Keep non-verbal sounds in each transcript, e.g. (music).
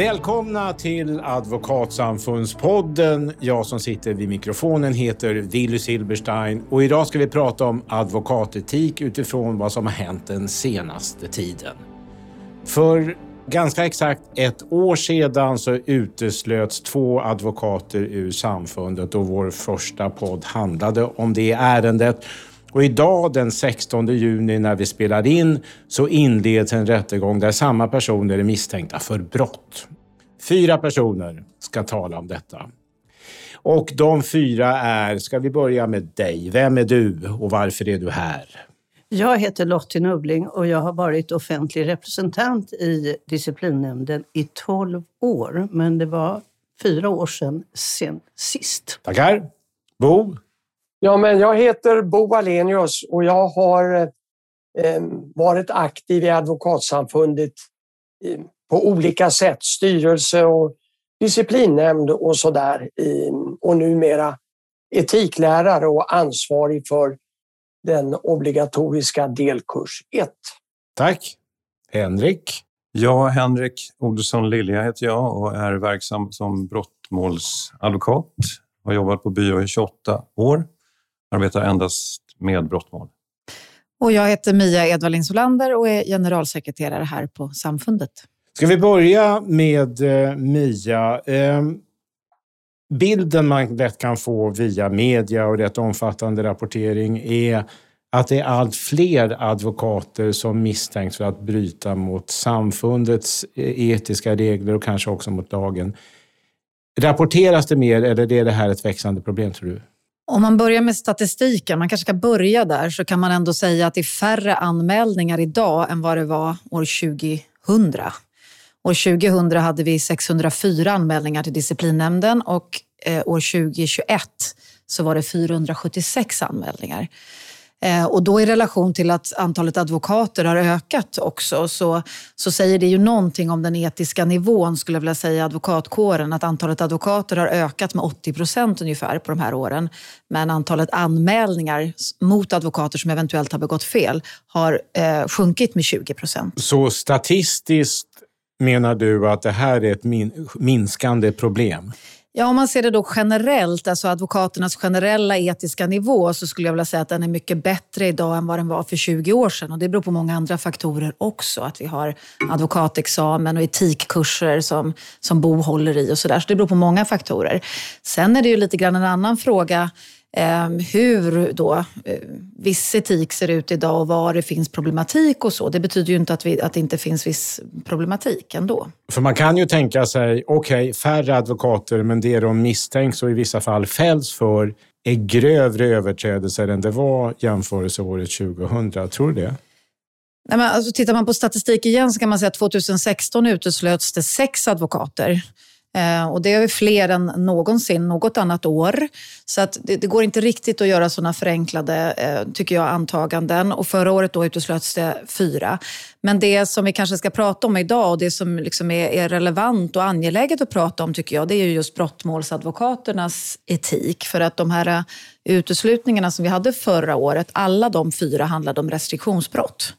Välkomna till Advokatsamfundspodden. Jag som sitter vid mikrofonen heter Willy Silberstein och idag ska vi prata om advokatetik utifrån vad som har hänt den senaste tiden. För ganska exakt ett år sedan så uteslöts två advokater ur samfundet och vår första podd handlade om det ärendet. Och idag den 16 juni när vi spelar in så inleds en rättegång där samma personer är misstänkta för brott. Fyra personer ska tala om detta. Och de fyra är, ska vi börja med dig. Vem är du och varför är du här? Jag heter Lottie Nubbling och jag har varit offentlig representant i disciplinnämnden i 12 år. Men det var fyra år sedan sen sist. Tackar. Bo? Ja, men jag heter Bo Alenius och jag har eh, varit aktiv i Advokatsamfundet eh, på olika sätt. Styrelse och disciplinnämnd och sådär. Eh, och numera etiklärare och ansvarig för den obligatoriska delkurs 1. Tack. Henrik? Ja, Henrik Olsson Lilja heter jag och är verksam som brottmålsadvokat. Har jobbat på byrå i 28 år. Arbetar endast med brottmål. Och jag heter Mia Edvardin Solander och är generalsekreterare här på Samfundet. Ska vi börja med eh, Mia? Eh, bilden man lätt kan få via media och rätt omfattande rapportering är att det är allt fler advokater som misstänks för att bryta mot samfundets eh, etiska regler och kanske också mot lagen. Rapporteras det mer eller är det här ett växande problem tror du? Om man börjar med statistiken, man kanske ska börja där, så kan man ändå säga att det är färre anmälningar idag än vad det var år 2000. År 2000 hade vi 604 anmälningar till disciplinnämnden och eh, år 2021 så var det 476 anmälningar. Eh, och då i relation till att antalet advokater har ökat också så, så säger det ju någonting om den etiska nivån skulle jag vilja säga advokatkåren. Att antalet advokater har ökat med 80 procent ungefär på de här åren. Men antalet anmälningar mot advokater som eventuellt har begått fel har eh, sjunkit med 20 procent. Så statistiskt menar du att det här är ett min minskande problem? Ja, om man ser det då generellt, alltså advokaternas generella etiska nivå, så skulle jag vilja säga att den är mycket bättre idag än vad den var för 20 år sedan. Och det beror på många andra faktorer också. Att vi har advokatexamen och etikkurser som, som Bo håller i och sådär. Så det beror på många faktorer. Sen är det ju lite grann en annan fråga hur då eh, viss etik ser ut idag och var det finns problematik och så. Det betyder ju inte att, vi, att det inte finns viss problematik ändå. För man kan ju tänka sig, okej, okay, färre advokater, men det de misstänks och i vissa fall fälls för är grövre överträdelser än det var jämförelseåret 2000. Tror du det? Nej, men alltså, tittar man på statistik igen så kan man säga att 2016 uteslöts det sex advokater. Eh, och det är fler än någonsin något annat år. Så att det, det går inte riktigt att göra sådana förenklade, eh, tycker jag, antaganden. Och förra året då uteslöts det fyra. Men det som vi kanske ska prata om idag och det som liksom är, är, relevant och angeläget att prata om tycker jag, det är ju just brottmålsadvokaternas etik. För att de här eh, uteslutningarna som vi hade förra året, alla de fyra handlade om restriktionsbrott.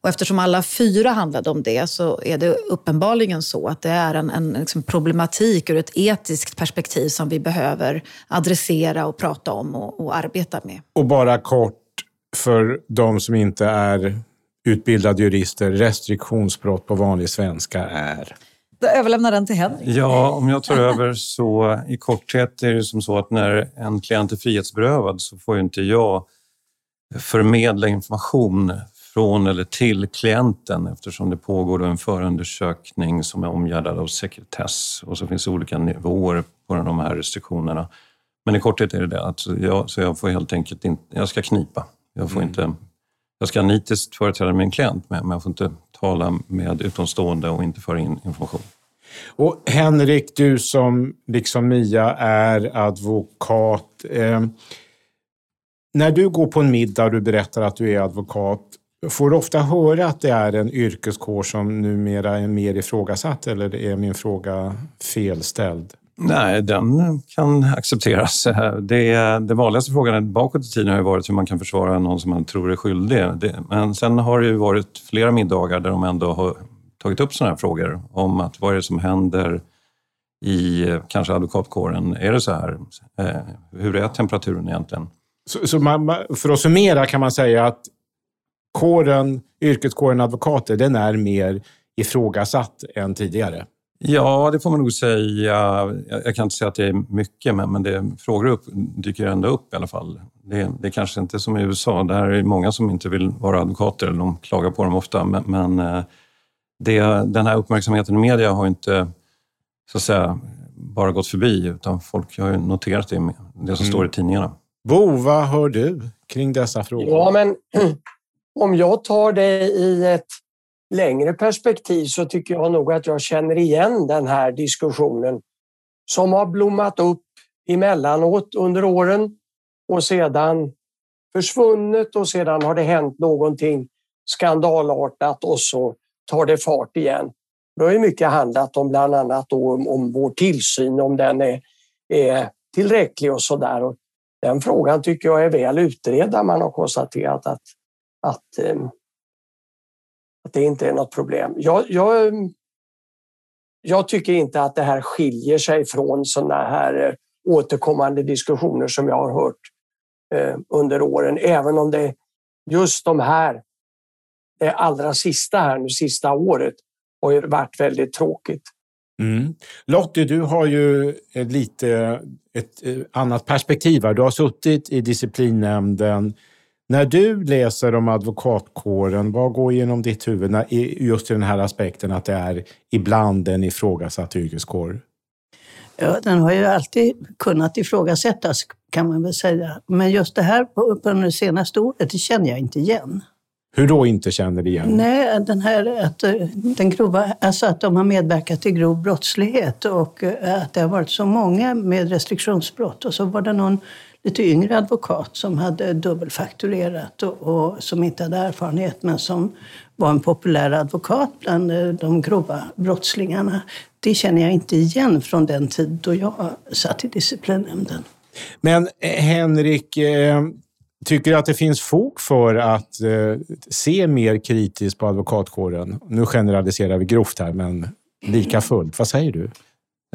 Och eftersom alla fyra handlade om det så är det uppenbarligen så att det är en, en liksom problematik ur ett etiskt perspektiv som vi behöver adressera och prata om och, och arbeta med. Och bara kort för de som inte är utbildade jurister, restriktionsbrott på vanlig svenska är? Jag överlämnar den till Henrik. Ja, om jag tar över så i korthet är det som så att när en klient är frihetsberövad så får ju inte jag förmedla information från eller till klienten eftersom det pågår en förundersökning som är omgärdad av sekretess och så finns det olika nivåer på de här restriktionerna. Men i korthet är det det, att jag, så jag får helt enkelt inte, jag ska knipa. Jag får mm. inte jag ska nitiskt företräda min klient, men jag får inte tala med utomstående och inte föra in information. Och Henrik, du som liksom Mia är advokat. Eh, när du går på en middag och du berättar att du är advokat, får du ofta höra att det är en yrkeskår som numera är mer ifrågasatt eller är min fråga felställd? Nej, den kan accepteras. (laughs) Det, det vanligaste frågan bakåt i tiden har ju varit hur man kan försvara någon som man tror är skyldig. Det, men sen har det ju varit flera middagar där de ändå har tagit upp sådana här frågor om att vad är det som händer i eh, kanske advokatkåren? Är det så här? Eh, hur är temperaturen egentligen? Så, så man, för att summera kan man säga att kåren, yrkeskåren advokater, den är mer ifrågasatt än tidigare? Ja, det får man nog säga. Jag kan inte säga att det är mycket, men det, frågor upp, dyker ändå upp i alla fall. Det, det är kanske inte som i USA. Där är det många som inte vill vara advokater, eller de klagar på dem ofta. Men, men eh, det, den här uppmärksamheten i media har inte så att säga, bara gått förbi, utan folk har ju noterat det, det som mm. står i tidningarna. Bo, vad hör du kring dessa frågor? Ja, men (clears throat) om jag tar det i ett längre perspektiv så tycker jag nog att jag känner igen den här diskussionen som har blommat upp emellanåt under åren och sedan försvunnit och sedan har det hänt någonting skandalartat och så tar det fart igen. Det har ju mycket handlat om bland annat om, om vår tillsyn, om den är, är tillräcklig och så där. Den frågan tycker jag är väl utredd. Man har konstaterat att, att, eh, att det inte är något problem. Jag, jag, jag tycker inte att det här skiljer sig från sådana här eh, återkommande diskussioner som jag har hört eh, under åren, även om det just de här, det allra sista här nu, sista året, har ju varit väldigt tråkigt. Mm. Lottie, du har ju lite ett eh, annat perspektiv. Du har suttit i disciplinnämnden. När du läser om advokatkåren, vad går genom ditt huvud just i den här aspekten att det är ibland en ifrågasatt yrkeskår? Ja, den har ju alltid kunnat ifrågasättas kan man väl säga. Men just det här på, på det senaste året, det känner jag inte igen. Hur då inte känner igen? Nej, den här att, eh, den grova, alltså att de har medverkat till grov brottslighet och eh, att det har varit så många med restriktionsbrott. Och så var det någon lite yngre advokat som hade dubbelfakturerat och, och som inte hade erfarenhet men som var en populär advokat bland eh, de grova brottslingarna. Det känner jag inte igen från den tid då jag satt i disciplinnämnden. Men eh, Henrik, eh, Tycker du att det finns fog för att se mer kritiskt på advokatkåren? Nu generaliserar vi grovt här, men lika fullt. Vad säger du?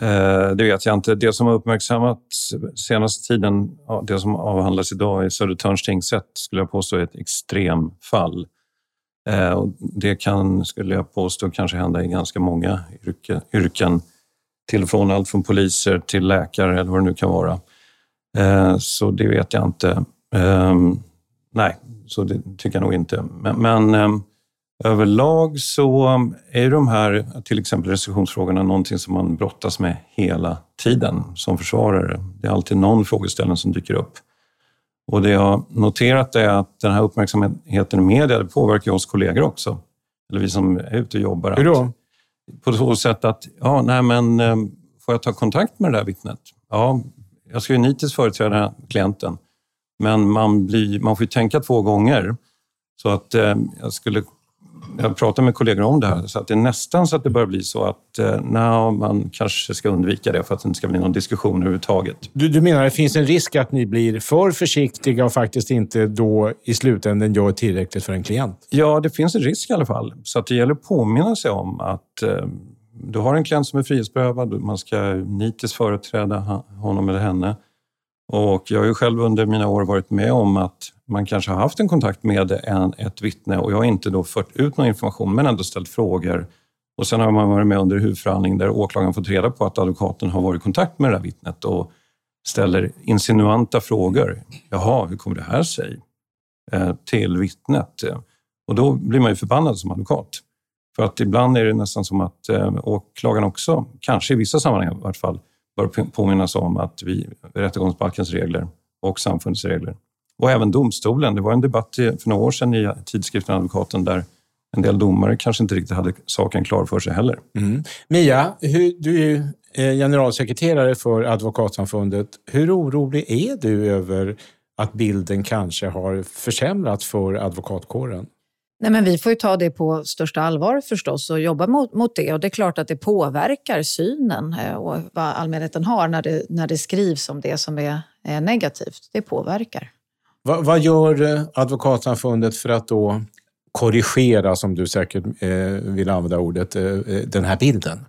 Eh, det vet jag inte. Det som har uppmärksammats senaste tiden, det som avhandlas idag i Södertörns tingsrätt, skulle jag påstå är ett extremfall. Eh, det kan, skulle jag påstå, kanske hända i ganska många yrken. Till och från allt från poliser till läkare eller vad det nu kan vara. Eh, så det vet jag inte. Ehm, nej, så det tycker jag nog inte. Men, men ehm, överlag så är de här, till exempel restriktionsfrågorna, någonting som man brottas med hela tiden som försvarare. Det är alltid någon frågeställning som dyker upp. Och det jag har noterat är att den här uppmärksamheten i media det påverkar oss kollegor också. Eller vi som är ute och jobbar. Hur då? På så sätt att, ja, nej men får jag ta kontakt med det där vittnet? Ja, jag ska ju nitiskt företräda klienten. Men man, blir, man får ju tänka två gånger. Så att eh, jag skulle jag pratar med kollegor om det här, så att det är nästan så att det börjar bli så att eh, man kanske ska undvika det för att det inte ska bli någon diskussion överhuvudtaget. Du, du menar att det finns en risk att ni blir för försiktiga och faktiskt inte då i slutändan gör tillräckligt för en klient? Ja, det finns en risk i alla fall. Så att det gäller att påminna sig om att eh, du har en klient som är frihetsberövad, man ska nitiskt företräda honom eller henne. Och jag har ju själv under mina år varit med om att man kanske har haft en kontakt med en, ett vittne och jag har inte då fört ut någon information men ändå ställt frågor. Och sen har man varit med under huvudförhandling där åklagaren fått reda på att advokaten har varit i kontakt med det där vittnet och ställer insinuanta frågor. Jaha, hur kommer det här sig? Eh, till vittnet. Och då blir man ju förbannad som advokat. För att ibland är det nästan som att eh, åklagaren också, kanske i vissa sammanhang i vart fall, bör påminnas om att vi, rättegångsbalkens regler och samfundets regler och även domstolen. Det var en debatt för några år sedan i tidskriften Advokaten där en del domare kanske inte riktigt hade saken klar för sig heller. Mm. Mia, hur, du är generalsekreterare för Advokatsamfundet. Hur orolig är du över att bilden kanske har försämrats för advokatkåren? Nej, men vi får ju ta det på största allvar förstås och jobba mot, mot det. Och det är klart att det påverkar synen eh, och vad allmänheten har när det, när det skrivs om det som är, är negativt. Det påverkar. Va, vad gör eh, Advokatsamfundet för att då korrigera, som du säkert eh, vill använda ordet, eh, eh den här bilden?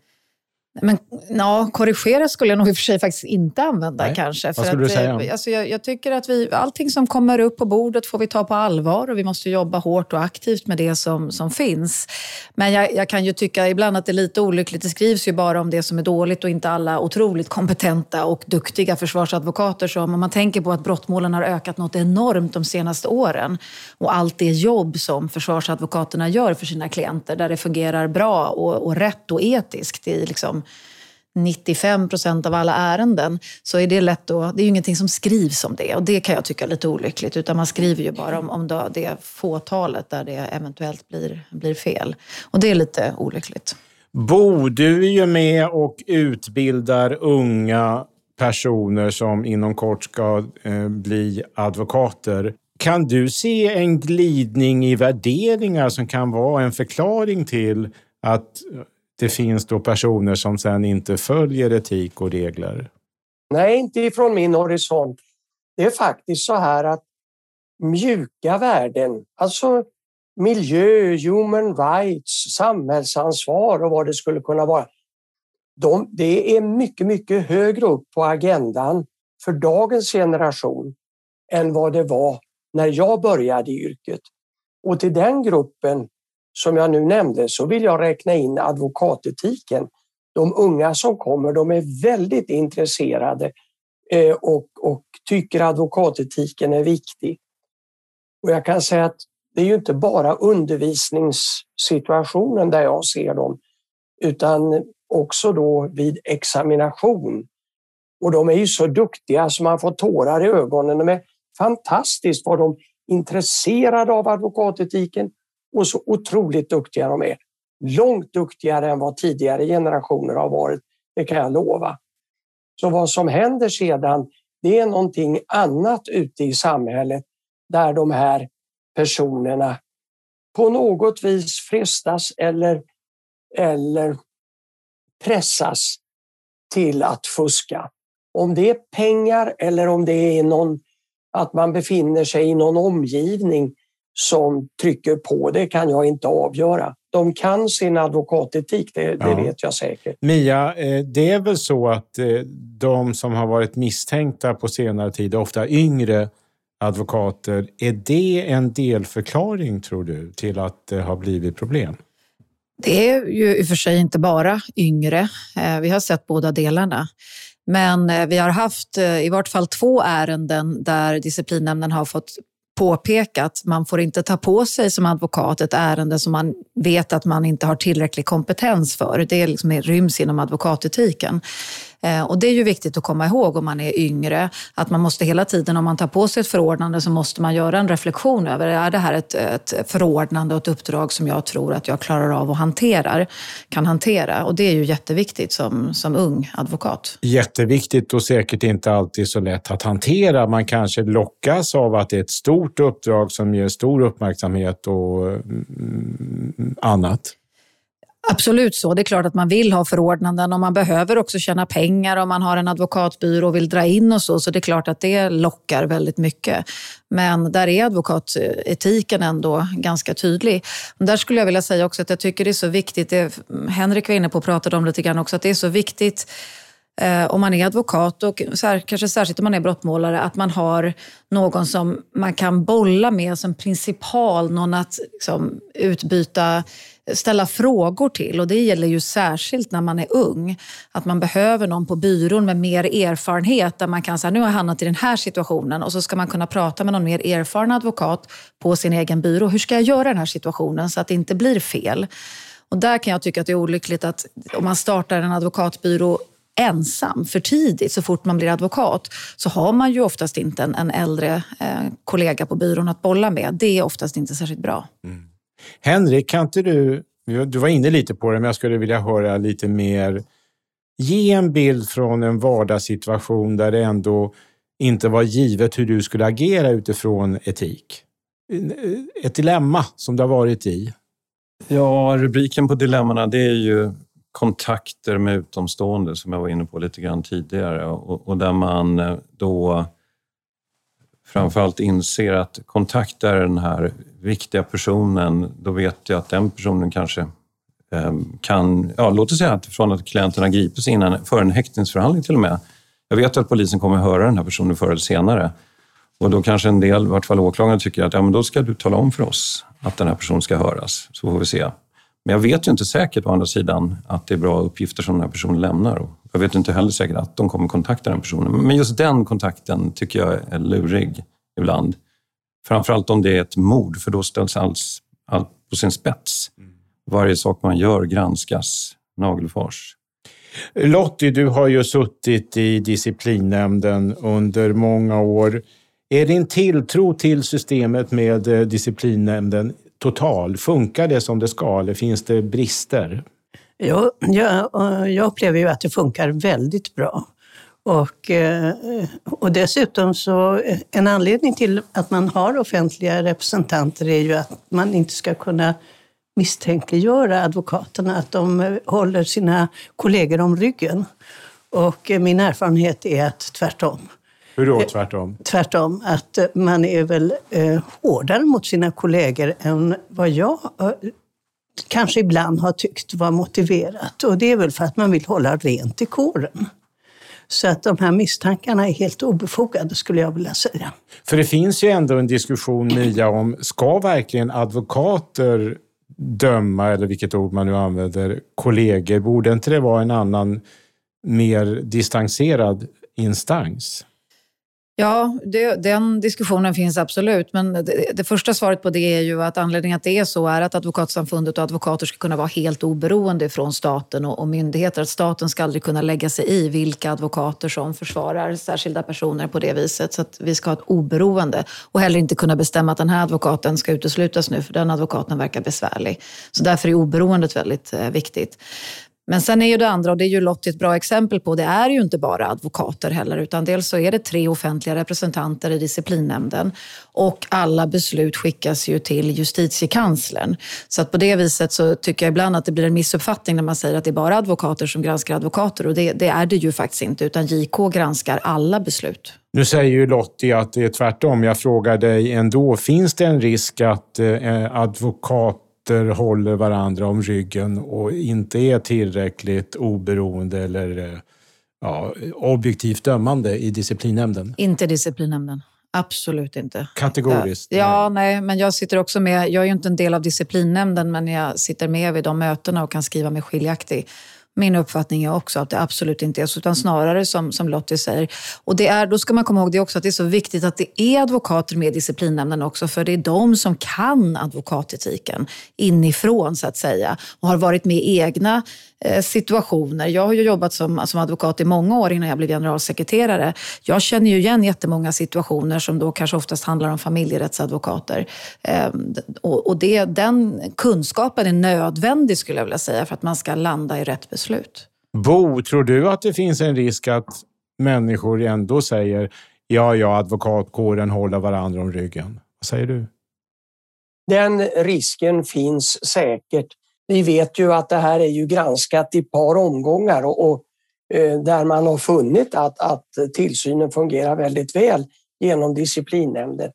Men, ja, korrigera skulle jag nog i och för sig faktiskt inte använda Nej. kanske. Vad skulle att, du säga? Alltså, jag, jag tycker att vi, allting som kommer upp på bordet får vi ta på allvar och vi måste jobba hårt och aktivt med det som, som finns. Men jag, jag kan ju tycka ibland att det är lite olyckligt. Det skrivs ju bara om det som är dåligt och inte alla otroligt kompetenta och duktiga försvarsadvokater. Så om man tänker på att brottmålen har ökat något enormt de senaste åren och allt det jobb som försvarsadvokaterna gör för sina klienter där det fungerar bra och, och rätt och etiskt i liksom 95 procent av alla ärenden så är det lätt då, det är ju ingenting som skrivs om det och det kan jag tycka är lite olyckligt utan man skriver ju bara om, om det fåtalet där det eventuellt blir, blir fel. Och det är lite olyckligt. Bo, du är ju med och utbildar unga personer som inom kort ska eh, bli advokater. Kan du se en glidning i värderingar som kan vara en förklaring till att det finns då personer som sedan inte följer etik och regler? Nej, inte ifrån min horisont. Det är faktiskt så här att mjuka värden, alltså miljö, human rights, samhällsansvar och vad det skulle kunna vara. De, det är mycket, mycket högre upp på agendan för dagens generation än vad det var när jag började i yrket. Och till den gruppen som jag nu nämnde så vill jag räkna in advokatetiken. De unga som kommer de är väldigt intresserade eh, och, och tycker advokatetiken är viktig. Och jag kan säga att det är ju inte bara undervisningssituationen där jag ser dem utan också då vid examination. Och de är ju så duktiga så man får tårar i ögonen. De är fantastiskt vad de är intresserade av advokatetiken och så otroligt duktiga de är. Långt duktigare än vad tidigare generationer har varit, det kan jag lova. Så vad som händer sedan, det är någonting annat ute i samhället där de här personerna på något vis frestas eller, eller pressas till att fuska. Om det är pengar eller om det är någon, att man befinner sig i någon omgivning som trycker på, det kan jag inte avgöra. De kan sin advokatetik, det, ja. det vet jag säkert. Mia, eh, det är väl så att eh, de som har varit misstänkta på senare tid, ofta yngre advokater, är det en delförklaring tror du till att det har blivit problem? Det är ju i och för sig inte bara yngre. Eh, vi har sett båda delarna. Men vi har haft i vart fall två ärenden där disciplinnämnden har fått påpekat, man får inte ta på sig som advokat ett ärende som man vet att man inte har tillräcklig kompetens för. Det liksom ryms inom advokatetiken. Eh, och det är ju viktigt att komma ihåg om man är yngre, att man måste hela tiden, om man tar på sig ett förordnande, så måste man göra en reflektion över, är det här ett, ett förordnande och ett uppdrag som jag tror att jag klarar av och hanterar, kan hantera? Och det är ju jätteviktigt som, som ung advokat. Jätteviktigt och säkert inte alltid så lätt att hantera. Man kanske lockas av att det är ett stort uppdrag som ger stor uppmärksamhet och mm, mm annat. Absolut så. Det är klart att man vill ha förordnanden och man behöver också tjäna pengar om man har en advokatbyrå och vill dra in och så. Så det är klart att det lockar väldigt mycket. Men där är advokatetiken ändå ganska tydlig. Där skulle jag vilja säga också att jag tycker det är så viktigt, det Henrik var inne på och pratade om lite grann också, att det är så viktigt eh, om man är advokat och kanske särskilt om man är brottmålare, att man har någon som man kan bolla med som principal, någon att liksom, utbyta ställa frågor till och det gäller ju särskilt när man är ung. Att man behöver någon på byrån med mer erfarenhet där man kan säga nu har jag hamnat i den här situationen och så ska man kunna prata med någon mer erfaren advokat på sin egen byrå. Hur ska jag göra i den här situationen så att det inte blir fel? Och där kan jag tycka att det är olyckligt att om man startar en advokatbyrå ensam för tidigt, så fort man blir advokat, så har man ju oftast inte en, en äldre eh, kollega på byrån att bolla med. Det är oftast inte särskilt bra. Mm. Henrik, kan inte du, du var inne lite på det, men jag skulle vilja höra lite mer. Ge en bild från en vardagssituation där det ändå inte var givet hur du skulle agera utifrån etik. Ett dilemma som det har varit i. Ja, rubriken på dilemmana det är ju kontakter med utomstående som jag var inne på lite grann tidigare och, och där man eh, då framförallt inser att kontaktar den här viktiga personen, då vet jag att den personen kanske eh, kan, ja, låt oss säga att från att klienten har gripits innan, för en häktningsförhandling till och med. Jag vet att polisen kommer att höra den här personen förr eller senare. Och då kanske en del, i vart fall åklagaren, tycker att ja, men då ska du tala om för oss att den här personen ska höras, så får vi se. Men jag vet ju inte säkert å andra sidan att det är bra uppgifter som den här personen lämnar. Och jag vet inte heller säkert att de kommer kontakta den personen. Men just den kontakten tycker jag är lurig ibland. Framförallt om det är ett mord, för då ställs allt, allt på sin spets. Varje sak man gör granskas, nagelfars. Lottie, du har ju suttit i disciplinnämnden under många år. Är din tilltro till systemet med eh, disciplinnämnden total? Funkar det som det ska eller finns det brister? Jag, jag, jag upplever ju att det funkar väldigt bra. Och, eh, och dessutom så, en anledning till att man har offentliga representanter är ju att man inte ska kunna misstänkliggöra advokaterna, att de håller sina kollegor om ryggen. Och min erfarenhet är att tvärtom. Hur då tvärtom? Tvärtom, att man är väl eh, hårdare mot sina kollegor än vad jag eh, kanske ibland har tyckt var motiverat. Och det är väl för att man vill hålla rent i kåren. Så att de här misstankarna är helt obefogade skulle jag vilja säga. För det finns ju ändå en diskussion, Mia, om ska verkligen advokater döma, eller vilket ord man nu använder, kollegor? Borde inte det vara en annan, mer distanserad instans? Ja, det, den diskussionen finns absolut. Men det, det, första svaret på det är ju att anledningen att det är så är att Advokatsamfundet och advokater ska kunna vara helt oberoende från staten och, och myndigheter. Att staten ska aldrig kunna lägga sig i vilka advokater som försvarar särskilda personer på det viset. Så att vi ska ha ett oberoende och heller inte kunna bestämma att den här advokaten ska uteslutas nu för den advokaten verkar besvärlig. Så därför är oberoendet väldigt eh, viktigt. Men sen är ju det andra, och det är ju Lottie ett bra exempel på, det är ju inte bara advokater heller, utan dels så är det tre offentliga representanter i disciplinnämnden och alla beslut skickas ju till justitiekanslern. Så att på det viset så tycker jag ibland att det blir en missuppfattning när man säger att det är bara advokater som granskar advokater och det, det är det ju faktiskt inte, utan JK granskar alla beslut. Nu säger ju Lottie att det är tvärtom. Jag frågar dig ändå, finns det en risk att eh, advokat parter håller varandra om ryggen och inte är tillräckligt oberoende eller eh, ja, objektivt dömande i disciplinnämnden? Inte disciplinnämnden. Absolut inte. Kategoriskt? Ja, nej, men jag sitter också med. Jag är ju inte en del av disciplinnämnden, men jag sitter med vid de mötena och kan skriva mig skiljaktig. Min uppfattning är också att det absolut inte är så, utan snarare som, som Lottie säger. Och det är, då ska man komma ihåg det också att det är så viktigt att det är advokater med i disciplinnämnden också, för det är de som kan advokatetiken inifrån så att säga och har varit med i egna situationer. Jag har ju jobbat som, som advokat i många år innan jag blev generalsekreterare. Jag känner ju igen jättemånga situationer som då kanske oftast handlar om familjerättsadvokater. Ehm, och det, den kunskapen är nödvändig skulle jag vilja säga för att man ska landa i rätt beslut. Bo, tror du att det finns en risk att människor ändå säger ja, ja, advokatkåren håller varandra om ryggen? Vad säger du? Den risken finns säkert vi vet ju att det här är ju granskat i ett par omgångar och, och eh, där man har funnit att, att tillsynen fungerar väldigt väl genom disciplinnämnden.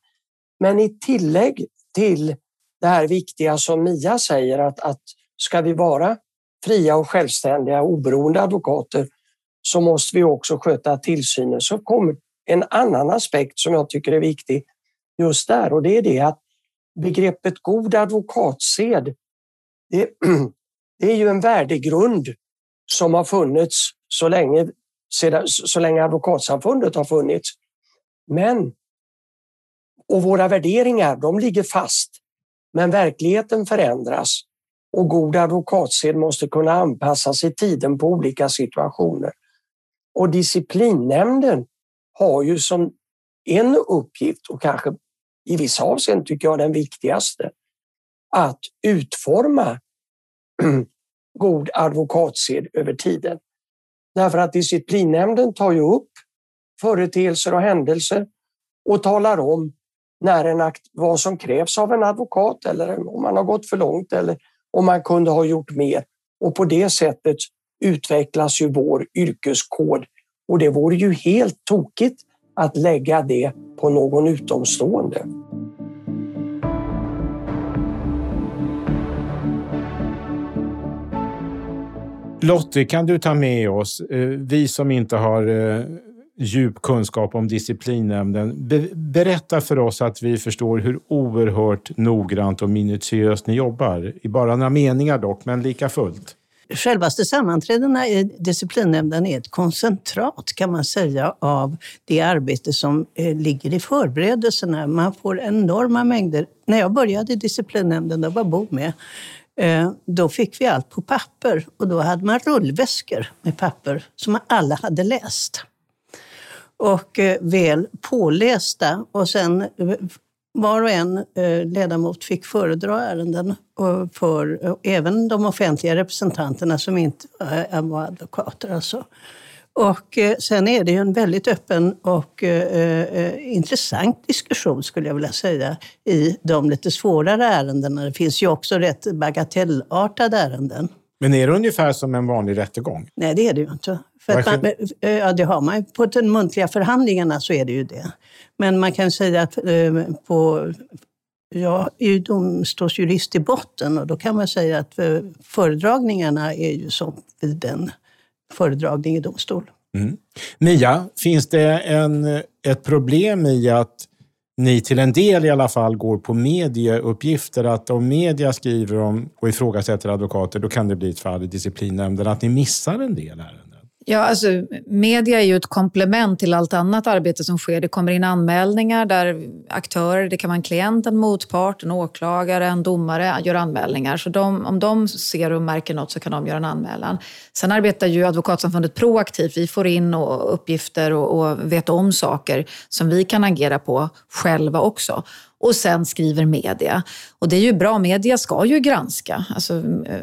Men i tillägg till det här viktiga som Mia säger att, att ska vi vara fria och självständiga oberoende advokater så måste vi också sköta tillsynen. Så kommer en annan aspekt som jag tycker är viktig just där och det är det att begreppet god advokatsed det, (clears throat) det är ju en värdegrund som har funnits så länge, sedan, så länge Advokatsamfundet har funnits. Men och våra värderingar, de ligger fast. Men verkligheten förändras och god advokatsed måste kunna anpassas i tiden på olika situationer. Och disciplinnämnden har ju som en uppgift och kanske i vissa avseenden tycker jag den viktigaste, att utforma (clears throat) god advokatsed över tiden. Därför att disciplinnämnden tar ju upp företeelser och händelser och talar om när en akt, vad som krävs av en advokat eller om man har gått för långt eller om man kunde ha gjort mer. Och på det sättet utvecklas ju vår yrkeskod. Och det vore ju helt tokigt att lägga det på någon utomstående. Lottie, kan du ta med oss, eh, vi som inte har eh, djup kunskap om disciplinnämnden. Be berätta för oss att vi förstår hur oerhört noggrant och minutiöst ni jobbar. I bara några meningar dock, men lika fullt. Självaste sammanträdena i disciplinnämnden är ett koncentrat kan man säga av det arbete som eh, ligger i förberedelserna. Man får enorma mängder. När jag började i disciplinnämnden, då var Bo med, Eh, då fick vi allt på papper och då hade man rullväskor med papper som alla hade läst och eh, väl pålästa. Och sen eh, var och en ledamot fick föredra ärenden för även de offentliga representanterna som inte var advokater. Alltså. Och sen är det ju en väldigt öppen och eh, intressant diskussion skulle jag vilja säga i de lite svårare ärendena. Det finns ju också rätt bagatellartade ärenden. Men är det ungefär som en vanlig rättegång? Nej, det är det ju inte. För man, ja, det har man. På de muntliga förhandlingarna så är det ju det. Men man kan säga att eh, på jag är ju domstolsjurist i botten och då kan man säga att eh, föredragningarna är ju som vid en föredragning i domstol. Mm. Mia, finns det en, ett problem i att ni till en del i alla fall går på medieuppgifter, att om media skriver om och ifrågasätter advokater, då kan det bli ett fall i disciplinnämnden, att ni missar en del ärenden? Ja, alltså, media är ju ett komplement till allt annat arbete som sker. Det kommer in anmälningar där aktörer, det kan vara en klient, en motpart, en åklagare, en domare, gör anmälningar. Så de, om de ser och märker något så kan de göra en anmälan. Sen arbetar ju Advokatsamfundet proaktivt. Vi får in och, uppgifter och, och vet om saker som vi kan agera på själva också och sen skriver media. Och det är ju bra, media ska ju granska. Alltså, eh,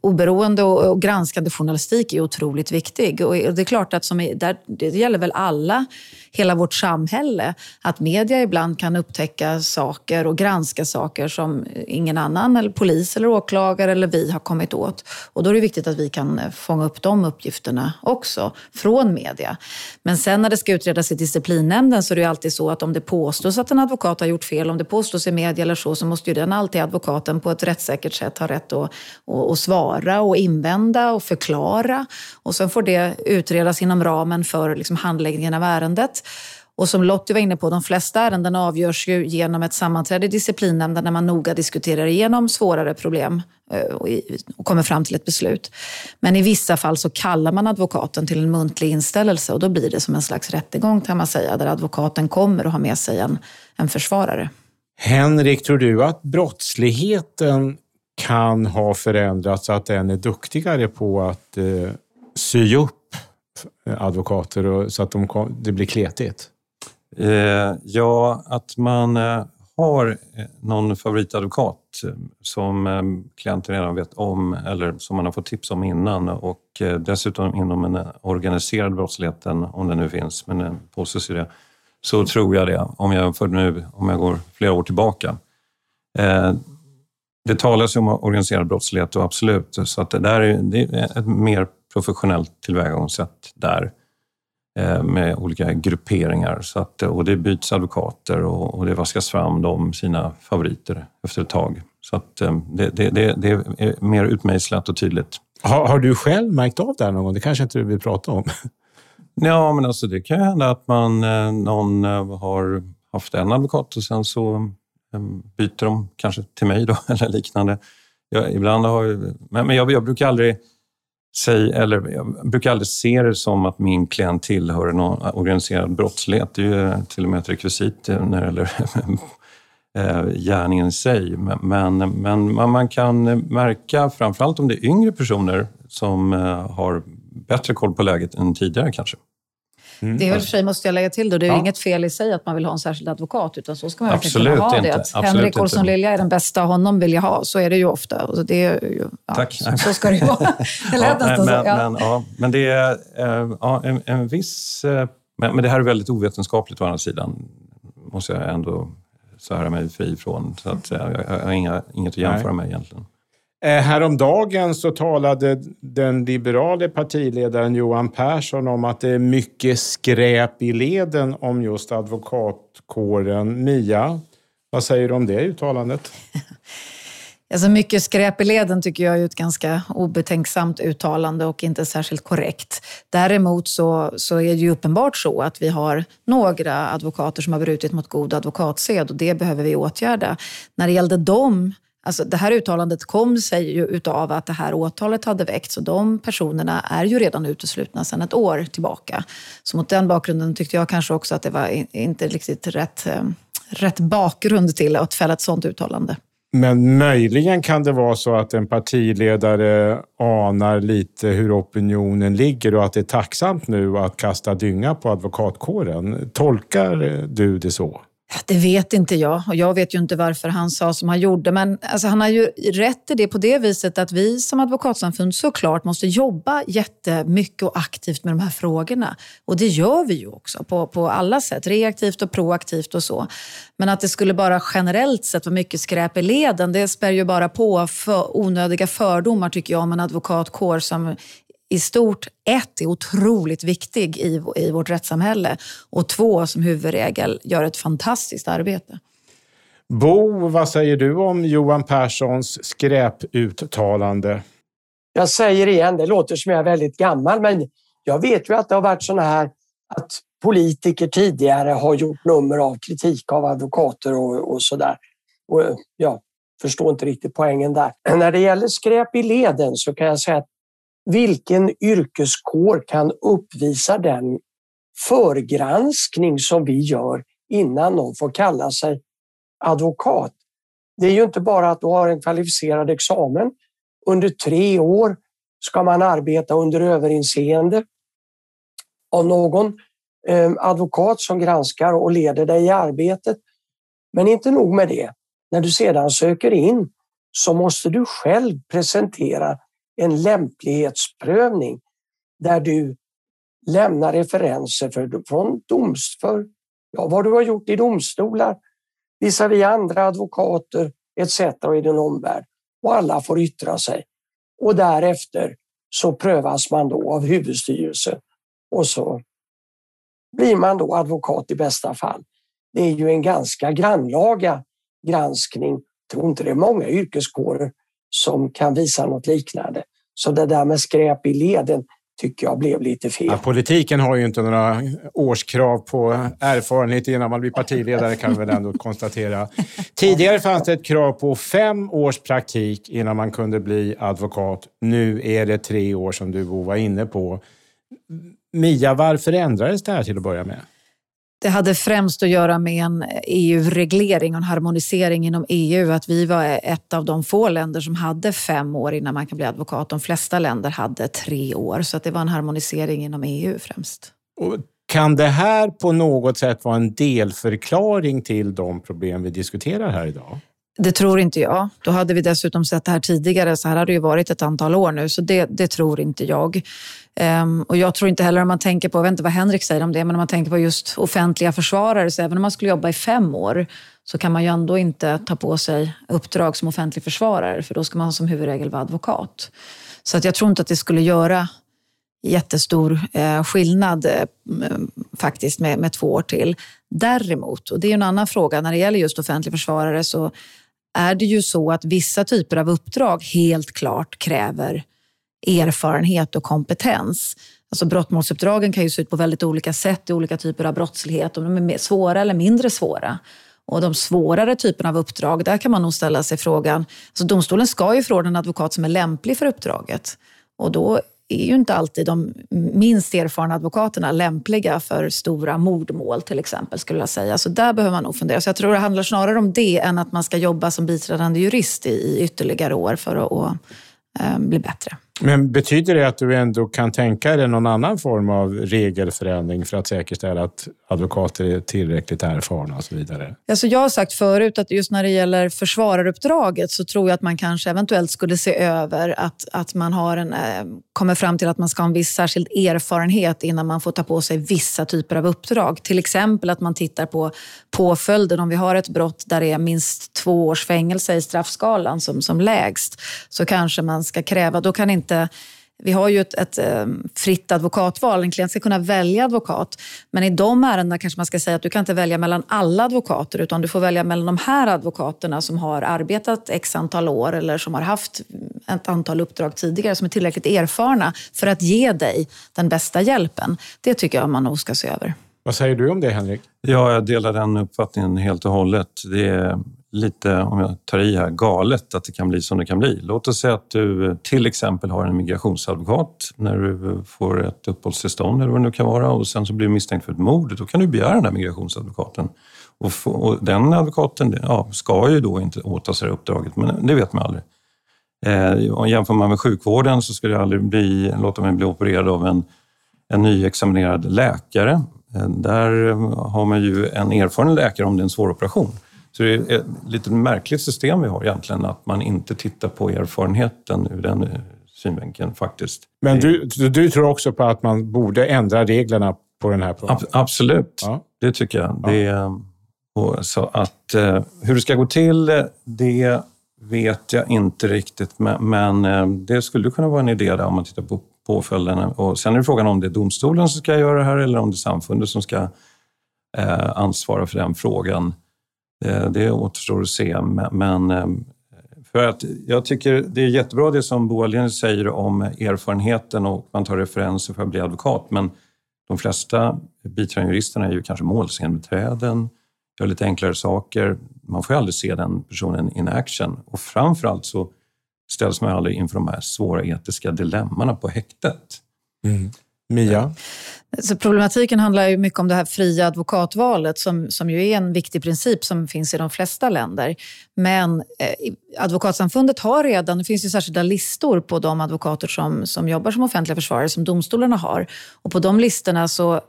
oberoende och, och granskande journalistik är otroligt viktig. Och det är klart att som där, det gäller väl alla hela vårt samhälle. Att media ibland kan upptäcka saker och granska saker som ingen annan, eller polis eller åklagare eller vi har kommit åt. Och då är det viktigt att vi kan eh, fånga upp de uppgifterna också från media. Men sen när det ska utredas i disciplinnämnden så är det alltid så att om det påstås att en advokat har gjort fel, om det påstås i media eller så, så måste ju den alltid advokaten på ett rättssäkert sätt ha rätt att, att, att svara och invända och förklara. Och sen får det utredas inom ramen för liksom handläggningen av ärendet. Och som Lottie var inne på, de flesta ärenden avgörs ju genom ett sammanträde i disciplinnämnden där man noga diskuterar igenom svårare problem eh, och kommer fram till ett beslut. Men i vissa fall så kallar man advokaten till en muntlig inställelse och då blir det som en slags rättegång kan man säga, där advokaten kommer och har med sig en, en försvarare. Henrik, tror du att brottsligheten kan ha förändrats så att den är duktigare på att eh, sy upp advokater och, så att de kom, det blir kletigt? Eh, ja, att man eh, har eh, någon favoritadvokat eh, som eh, klienten redan vet om eller som man har fått tips om innan och eh, dessutom inom den organiserade brottsligheten, om den nu finns, men eh, påstås ju det, så tror jag det, om jag för nu, om jag går flera år tillbaka. Eh, det talas ju om organiserad brottslighet och absolut, så att det där är, det är ett mer professionellt tillvägagångssätt där eh, med olika grupperingar. Så att, och det byts advokater och, och det vaskas fram de sina favoriter efter ett tag. Så att eh, det, det, det, det är mer utmejslat och tydligt. Har, har, du själv märkt av det här någon gång? Det kanske inte du vill prata om? Ja, men alltså det kan hända att man, eh, någon har haft en advokat och sen så Ehm, byter de kanske till mig då, (laughs) eller liknande. Jag, ibland har, men jag, jag brukar aldrig säga, eller jag brukar aldrig se det som att min klient tillhör någon organiserad brottslighet. Det är ju eh, till och med ett rekvisit eh, när det gäller (laughs) eh, gärningen i sig. Men, men man kan märka, framförallt om det är yngre personer som har bättre koll på läget än tidigare kanske. Mm. Det är väl för sig, måste jag lägga till, då, det är ja. inget fel i sig att man vill ha en särskild advokat, utan så ska man verkligen kunna ha inte. det. Att Henrik Olsson Lilja är den bästa, honom vill jag ha. Så är det ju ofta. Och det är ju, ja, Tack. Så, så, ska det ju vara. (laughs) det lät ja, nästan men, så. Ja. Men, ja, men det är äh, ja, en, en viss... Äh, men, men det här är väldigt ovetenskapligt å andra sidan, måste jag ändå svära mig fri från. Så att, jag, jag har inga, inget att jämföra Nej. med egentligen. Eh, häromdagen så talade den liberale partiledaren Johan Persson om att det är mycket skräp i leden om just advokatkåren. Mia, vad säger du om det uttalandet? (laughs) Alltså mycket skräp i leden tycker jag är ett ganska obetänksamt uttalande och inte särskilt korrekt. Däremot så, så är det ju uppenbart så att vi har några advokater som har brutit mot god advokatsed och det behöver vi åtgärda. När det gällde dem Alltså det här uttalandet kom sig ju utav att det här åtalet hade väckts och de personerna är ju redan uteslutna sedan ett år tillbaka. Så mot den bakgrunden tyckte jag kanske också att det var inte riktigt rätt, eh, rätt bakgrund till att fälla ett sådant uttalande. Men möjligen kan det vara så att en partiledare anar lite hur opinionen ligger och att det är tacksamt nu att kasta dynga på advokatkåren. Tolkar du det så? Det vet inte jag och jag vet ju inte varför han sa som han gjorde. Men alltså, han har ju rätt i det på det viset att vi som advokatsamfund såklart måste jobba jättemycket och aktivt med de här frågorna. Och det gör vi ju också på, på alla sätt, reaktivt och proaktivt och så. Men att det skulle bara generellt sett vara mycket skräp i leden, det spär ju bara på för onödiga fördomar tycker jag om en advokatkår som i stort ett är otroligt viktig i, i vårt rättssamhälle och två som huvudregel gör ett fantastiskt arbete. Bo, vad säger du om Johan Perssons skräputtalande? Jag säger igen, det låter som jag är väldigt gammal, men jag vet ju att det har varit såna här att politiker tidigare har gjort nummer av kritik av advokater och, och sådär. Och jag förstår inte riktigt poängen där. (clears throat) När det gäller skräp i leden så kan jag säga att vilken yrkeskår kan uppvisa den förgranskning som vi gör innan någon får kalla sig advokat? Det är ju inte bara att du har en kvalificerad examen. Under tre år ska man arbeta under överinseende av någon ehm, advokat som granskar och leder dig i arbetet. Men inte nog med det. När du sedan söker in så måste du själv presentera en lämplighetsprövning där du lämnar referenser för, från doms, för ja, vad du har gjort i domstolar visavi andra advokater etc. i din omvärld. Och alla får yttra sig. Och därefter så prövas man då av huvudstyrelsen och så blir man då advokat i bästa fall. Det är ju en ganska grannlaga granskning. Jag tror inte det är många yrkeskårer som kan visa något liknande. Så det där med skräp i leden tycker jag blev lite fel. Ja, politiken har ju inte några årskrav på erfarenhet innan man blir partiledare kan vi väl ändå konstatera. Tidigare fanns det ett krav på fem års praktik innan man kunde bli advokat. Nu är det tre år som du var inne på. Mia, varför ändrades det här till att börja med? Det hade främst att göra med en EU-reglering och en harmonisering inom EU. Att vi var ett av de få länder som hade fem år innan man kan bli advokat. De flesta länder hade tre år. Så att det var en harmonisering inom EU främst. Och kan det här på något sätt vara en delförklaring till de problem vi diskuterar här idag? Det tror inte jag. Då hade vi dessutom sett det här tidigare, så här har det ju varit ett antal år nu, så det, det tror inte jag. Um, och jag tror inte heller om man tänker på, jag vet inte vad Henrik säger om det, men om man tänker på just offentliga försvarare, så även om man skulle jobba i fem år så kan man ju ändå inte ta på sig uppdrag som offentlig försvarare, för då ska man som huvudregel vara advokat. Så att jag tror inte att det skulle göra jättestor eh, skillnad eh, faktiskt med, med två år till. Däremot, och det är en annan fråga, när det gäller just offentlig försvarare så är det ju så att vissa typer av uppdrag helt klart kräver erfarenhet och kompetens. Alltså brottmålsuppdragen kan ju se ut på väldigt olika sätt i olika typer av brottslighet. Om de är svåra eller mindre svåra. Och de svårare typerna av uppdrag, där kan man nog ställa sig frågan... Alltså domstolen ska ju förordna en advokat som är lämplig för uppdraget. Och då är ju inte alltid de minst erfarna advokaterna lämpliga för stora mordmål till exempel, skulle jag säga. Så där behöver man nog fundera. Så jag tror det handlar snarare om det än att man ska jobba som biträdande jurist i, i ytterligare år för att, och, eh, bli bättre. Men betyder det att du ändå kan tänka dig någon annan form av regelförändring för att säkerställa att advokater är tillräckligt erfarna och så vidare? Alltså jag har sagt förut att just när det gäller försvararuppdraget så tror jag att man kanske eventuellt skulle se över att, att man har en, eh, kommer fram till att man ska ha en viss särskild erfarenhet innan man får ta på sig vissa typer av uppdrag. Till exempel att man tittar på påföljden. Om vi har ett brott där det är minst två års fängelse i straffskalan som, som lägst så kanske man ska kräva, då kan inte vi har ju ett, ett, ehm, fritt advokatval. En klient ska kunna välja advokat. Men i de ärendena kanske man ska säga att du kan inte välja mellan alla advokater utan du får välja mellan de här advokaterna som har arbetat x antal år eller som har haft ett antal uppdrag tidigare som är tillräckligt erfarna för att ge dig den bästa hjälpen. Det tycker jag man nog ska se över. Vad säger du om det, Henrik? Ja, jag delar den uppfattningen helt och hållet. Det är lite, om jag tar i här, galet att det kan bli som det kan bli. Låt oss säga att du till exempel har en migrationsadvokat när du får ett uppehållstillstånd eller vad det nu kan vara och sen så blir du misstänkt för ett mord. Då kan du begära den här migrationsadvokaten. Och, få, och den advokaten ja, ska ju då inte åta sig det uppdraget, men det vet man aldrig. Eh, jämför man med sjukvården så skulle jag aldrig bli, låta mig bli opererad av en, en nyexaminerad läkare. Eh, där har man ju en erfaren läkare om det är en svår operation. Så det är ett lite märkligt system vi har egentligen, att man inte tittar på erfarenheten ur den synvinkeln faktiskt. Men du, du tror också på att man borde ändra reglerna på den här punkten? absolut, ja. det tycker jag. Ja. Det, så att eh, hur det ska gå till, det vet jag inte riktigt, men eh, det skulle kunna vara en idé där om man tittar på påföljderna. Och sen är det frågan om det är domstolen som ska göra det här eller om det är samfundet som ska eh, ansvara för den frågan. Eh, det återstår att se, men eh, för att jag tycker det är jättebra det som Bo Ahlén säger om erfarenheten och man tar referenser för att bli advokat, men de flesta biträdande juristerna är ju kanske målsägandebiträden, gör lite enklare saker. Man får ju aldrig se den personen in action och framförallt så ställs man aldrig inför de här svåra etiska dilemmana på häktet. Mm. Mia? Så problematiken handlar ju mycket om det här fria advokatvalet som, som ju är en viktig princip som finns i de flesta länder. Men eh, Advokatsamfundet har redan, det finns ju särskilda listor på de advokater som, som jobbar som offentliga försvarare som domstolarna har. Och på de listorna så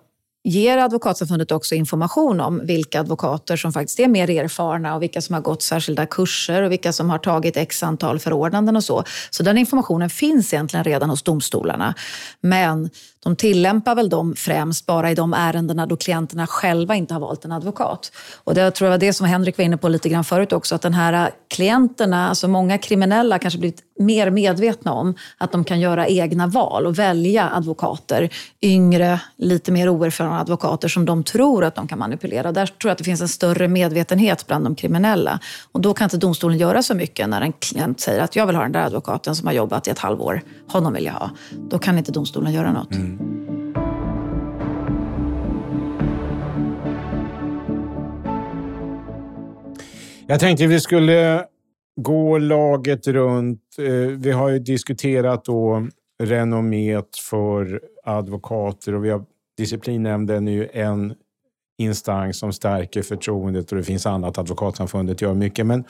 ger Advokatsamfundet också information om vilka advokater som faktiskt är mer erfarna och vilka som har gått särskilda kurser och vilka som har tagit x antal förordnanden och så. Så den informationen finns egentligen redan hos domstolarna. Men de tillämpar väl dem främst bara i de ärendena då klienterna själva inte har valt en advokat. Och det tror jag var det som Henrik var inne på lite grann förut också, att den här klienterna, alltså många kriminella kanske blivit mer medvetna om att de kan göra egna val och välja advokater, yngre, lite mer oerfarna advokater som de tror att de kan manipulera. Där tror jag att det finns en större medvetenhet bland de kriminella. Och då kan inte domstolen göra så mycket när en klient säger att jag vill ha den där advokaten som har jobbat i ett halvår, honom vill jag ha. Då kan inte domstolen göra något. Mm. Jag tänkte vi skulle gå laget runt. Eh, vi har ju diskuterat då renommet för advokater och vi har, disciplinnämnden är ju en instans som stärker förtroendet och det finns annat. Advokatsamfundet gör mycket. Men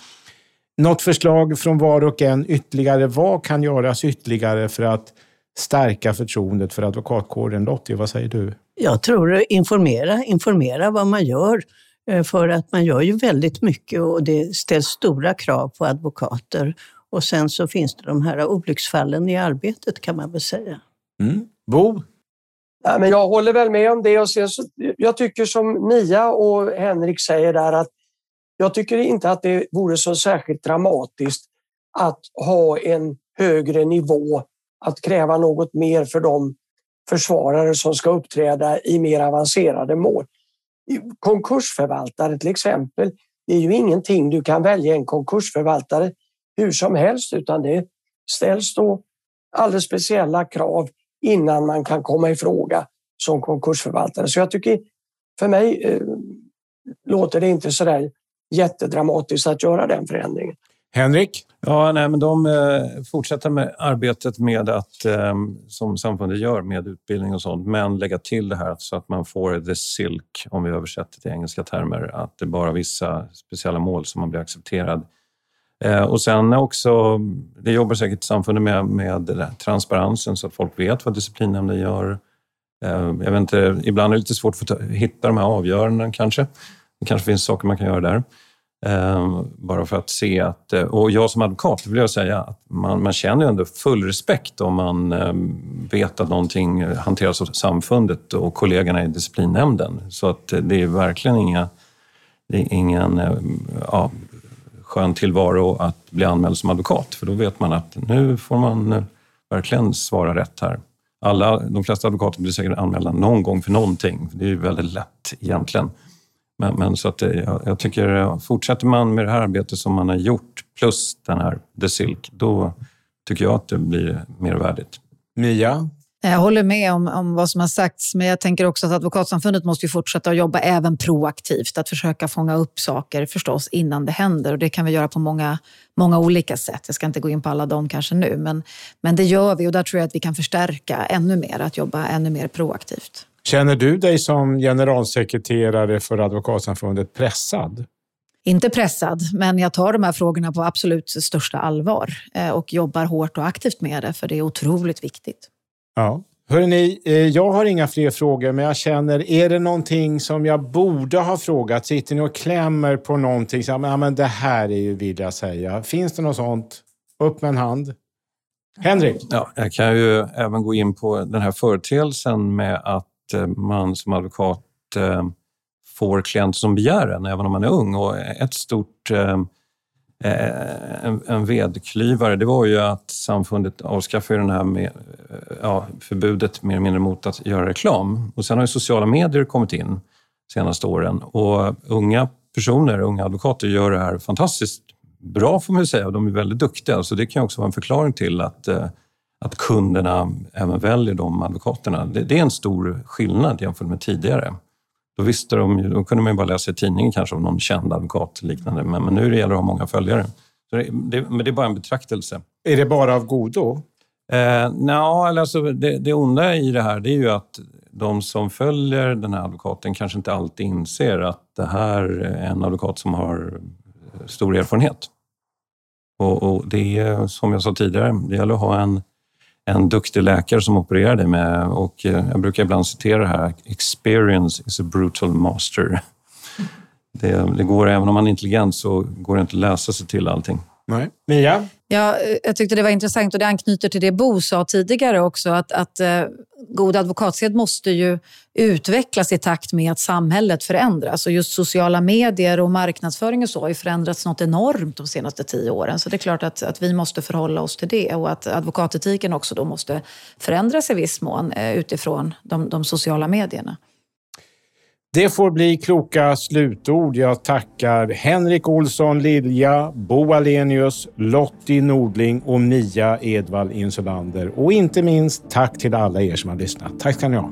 något förslag från var och en ytterligare. Vad kan göras ytterligare för att stärka förtroendet för advokatkåren? Lottie, vad säger du? Jag tror informera, informera vad man gör. Eh, för att man gör ju väldigt mycket och det ställs stora krav på advokater. Och sen så finns det de här olycksfallen i arbetet kan man väl säga. Mm. Bo? Ja, men jag håller väl med om det. Och sen så, jag tycker som Mia och Henrik säger där att jag tycker inte att det vore så särskilt dramatiskt att ha en högre nivå, att kräva något mer för de försvarare som ska uppträda i mer avancerade mål konkursförvaltare till exempel. Det är ju ingenting du kan välja en konkursförvaltare hur som helst utan det ställs då alldeles speciella krav innan man kan komma i fråga som konkursförvaltare. Så jag tycker för mig eh, låter det inte så där jättedramatiskt att göra den förändringen. Henrik? Ja, nej, men de eh, fortsätter med arbetet med att, eh, som samfundet gör, med utbildning och sånt, men lägga till det här så att man får the silk, om vi översätter till engelska termer, att det är bara vissa speciella mål som man blir accepterad Eh, och sen också, det jobbar säkert samfundet med, med transparensen så att folk vet vad disciplinnämnden gör. Eh, jag vet inte, ibland är det lite svårt att hitta de här avgörandena kanske. Det kanske finns saker man kan göra där. Eh, bara för att se att... Eh, och jag som advokat vill jag säga att man, man känner ändå full respekt om man ehm, vet att någonting hanteras av samfundet och kollegorna i disciplinnämnden. Så att det är verkligen inga, det är ingen ehm, ja, skön tillvaro att bli anmäld som advokat, för då vet man att nu får man eh, verkligen svara rätt här. Alla, de flesta advokater blir säkert anmälda någon gång för någonting. Det är ju väldigt lätt egentligen. Men, men så att eh, jag, jag, tycker, eh, fortsätter man med det här arbetet som man har gjort plus den här The Silk, då tycker jag att det blir mer värdigt. Mia, jag håller med om, om vad som har sagts, men jag tänker också att Advokatsamfundet måste fortsätta att jobba även proaktivt. Att försöka fånga upp saker förstås innan det händer. Och Det kan vi göra på många, många olika sätt. Jag ska inte gå in på alla dem kanske nu, men, men det gör vi och där tror jag att vi kan förstärka ännu mer, att jobba ännu mer proaktivt. Känner du dig som generalsekreterare för Advokatsamfundet pressad? Inte pressad, men jag tar de här frågorna på absolut största allvar eh, och jobbar hårt och aktivt med det, för det är otroligt viktigt. Ja. Hörrni, eh, jag har inga fler frågor, men jag känner, är det någonting som jag borde ha frågat? Sitter ni och klämmer på någonting? Så, ja, men det här är ju, vill jag säga. Finns det något sånt? Upp med en hand. Henrik? Ja, jag kan ju även gå in på den här företeelsen med att man som advokat eh, får klienter som begär en, även om man är ung. Och ett stort eh, eh, en, en vedklyvare, det var ju att samfundet avskaffade den här med, ja, förbudet mer eller mindre mot att göra reklam. Och sen har ju sociala medier kommit in de senaste åren och unga personer, unga advokater gör det här fantastiskt bra får man säga och de är väldigt duktiga. Så det kan också vara en förklaring till att, eh, att kunderna även väljer de advokaterna. Det, det är en stor skillnad jämfört med tidigare. Då, visste de, då kunde man ju bara läsa i tidningen kanske om någon känd advokat liknande. Men, men nu det gäller det att ha många följare. Så det, det, men det är bara en betraktelse. Är det bara av godo? Eh, Nja, alltså det, det onda i det här det är ju att de som följer den här advokaten kanske inte alltid inser att det här är en advokat som har stor erfarenhet. Och, och det är som jag sa tidigare, det gäller att ha en en duktig läkare som opererade med och eh, jag brukar ibland citera det här, experience is a brutal master. Det, det, går, även om man är intelligent så går det inte att läsa sig till allting. Nej. Mia? Ja, jag tyckte det var intressant och det anknyter till det Bo sa tidigare också, att, att eh, god advokatsed måste ju utvecklas i takt med att samhället förändras. Och just sociala medier och marknadsföring och så har ju förändrats något enormt de senaste tio åren. Så det är klart att, att vi måste förhålla oss till det och att advokatetiken också då måste förändras i viss mån eh, utifrån de, de sociala medierna. Det får bli kloka slutord. Jag tackar Henrik Olsson Lilja, Bo Alenius, Lottie Nordling och Mia Edvall Insulander. Och inte minst tack till alla er som har lyssnat. Tack ska ni ha.